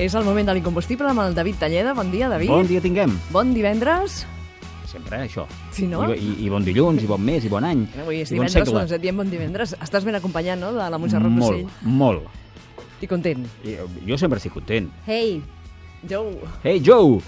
És el moment de l'incombustible amb el David Talleda. Bon dia, David. Bon dia tinguem. Bon divendres. Sempre, eh, això. Sí, no? I, i, I bon dilluns, i bon mes, i bon any. Avui és bon divendres, segle. doncs et diem bon divendres. Estàs ben acompanyat, no?, de la Montserrat molt, Rossell. molt. I content. I, jo sempre estic content. Hey, Joe. Hey, Joe!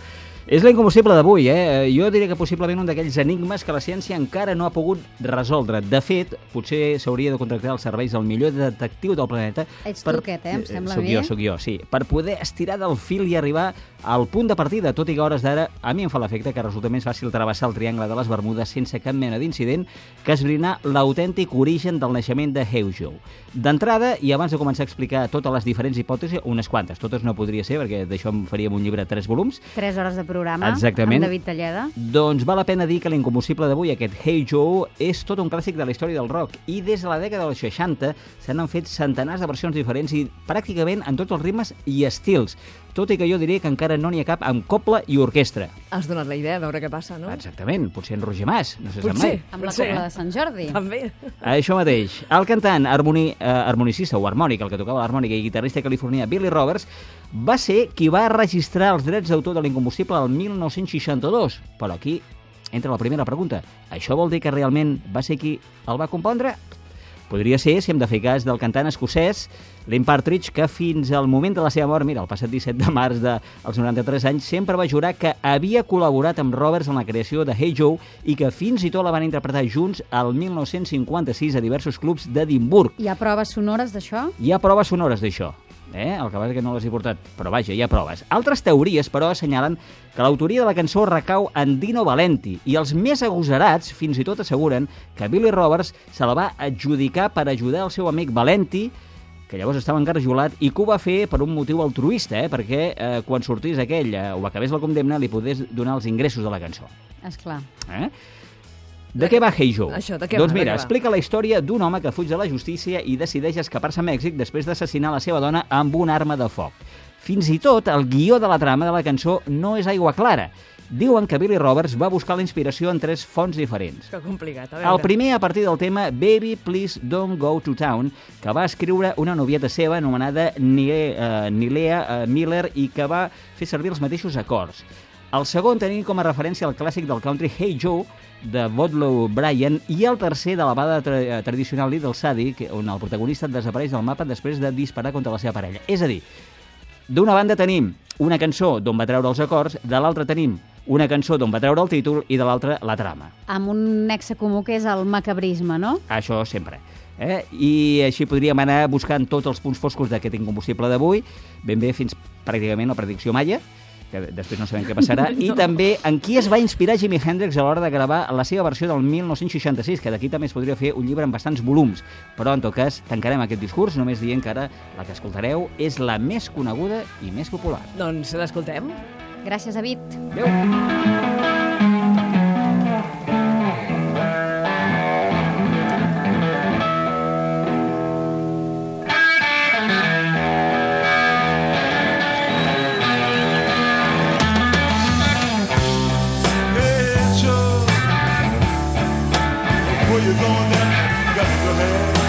És l'incombustible d'avui, eh? Jo diria que possiblement un d'aquells enigmes que la ciència encara no ha pogut resoldre. De fet, potser s'hauria de contractar els serveis del millor detectiu del planeta... Ets tu aquest, eh? Em sembla soc bé. jo, sóc jo, sí. Per poder estirar del fil i arribar al punt de partida, tot i que a hores d'ara a mi em fa l'efecte que resulta més fàcil travessar el triangle de les Bermudes sense cap mena d'incident que esbrinar l'autèntic origen del naixement de Heujo. D'entrada, i abans de començar a explicar totes les diferents hipòtesis, unes quantes, totes no podria ser, perquè d'això en faríem un llibre de tres volums, 3 hores de programa Exactament. amb David Talleda. doncs val la pena dir que l'incombustible d'avui, aquest Hey Joe, és tot un clàssic de la història del rock i des de la dècada dels 60 se n'han fet centenars de versions diferents i pràcticament en tots els ritmes i estils, tot i que jo diria que encara no n'hi ha cap amb coble i orquestra. Has donat la idea, a veure què passa, no? Exactament, potser en Roger Mas, no se sap Potser. mai. Amb la Potser. cobla de Sant Jordi. També. Això mateix. El cantant, harmoni, eh, harmonicista o harmònic, el que tocava l'harmònica i guitarrista californià Billy Roberts, va ser qui va registrar els drets d'autor de l'incombustible el 1962. Però aquí entra la primera pregunta. Això vol dir que realment va ser qui el va compondre? Podria ser, si hem de fer cas, del cantant escocès Lynn Partridge, que fins al moment de la seva mort, mira, el passat 17 de març dels 93 anys, sempre va jurar que havia col·laborat amb Roberts en la creació de Hey Joe i que fins i tot la van interpretar junts al 1956 a diversos clubs d'Edimburg. Hi ha proves sonores d'això? Hi ha proves sonores d'això. Eh? El que passa que no les he portat, però vaja, hi ha proves. Altres teories, però, assenyalen que l'autoria de la cançó recau en Dino Valenti i els més agosarats fins i tot asseguren que Billy Roberts se la va adjudicar per ajudar el seu amic Valenti que llavors estava engarjolat i que ho va fer per un motiu altruista, eh? perquè eh, quan sortís aquell eh, o acabés la condemna li podés donar els ingressos de la cançó. És clar. Eh? De què va Hey Joe? Això, de què doncs va, de mira, què va? explica la història d'un home que fuig de la justícia i decideix escapar-se a Mèxic després d'assassinar la seva dona amb una arma de foc. Fins i tot, el guió de la trama de la cançó no és aigua clara. Diuen que Billy Roberts va buscar la inspiració en tres fonts diferents. Que complicat, a veure. El primer a partir del tema Baby Please Don't Go to Town, que va escriure una novieta seva anomenada uh, Nilea uh, Miller i que va fer servir els mateixos acords. El segon tenint com a referència el clàssic del country Hey Joe, de Vodlow Bryan, i el tercer de la bada tra eh, tradicional Little Sadie, que- on el protagonista desapareix del mapa després de disparar contra la seva parella. És a dir, d'una banda tenim una cançó d'on va treure els acords, de l'altra tenim una cançó d'on va treure el títol i de l'altra la trama. Amb un nexe comú que és el macabrisme, no? Això sempre. Eh? I així podríem anar buscant tots els punts foscos d'aquest incombustible d'avui, ben bé fins pràcticament la predicció maia, que després no sabem què passarà, no. i també en qui es va inspirar Jimi Hendrix a l'hora de gravar la seva versió del 1966, que d'aquí també es podria fer un llibre amb bastants volums. Però, en tot cas, tancarem aquest discurs només dient que ara la que escoltareu és la més coneguda i més popular. Doncs l'escoltem. Gràcies, David. Adéu! Where you going now? Got go ahead.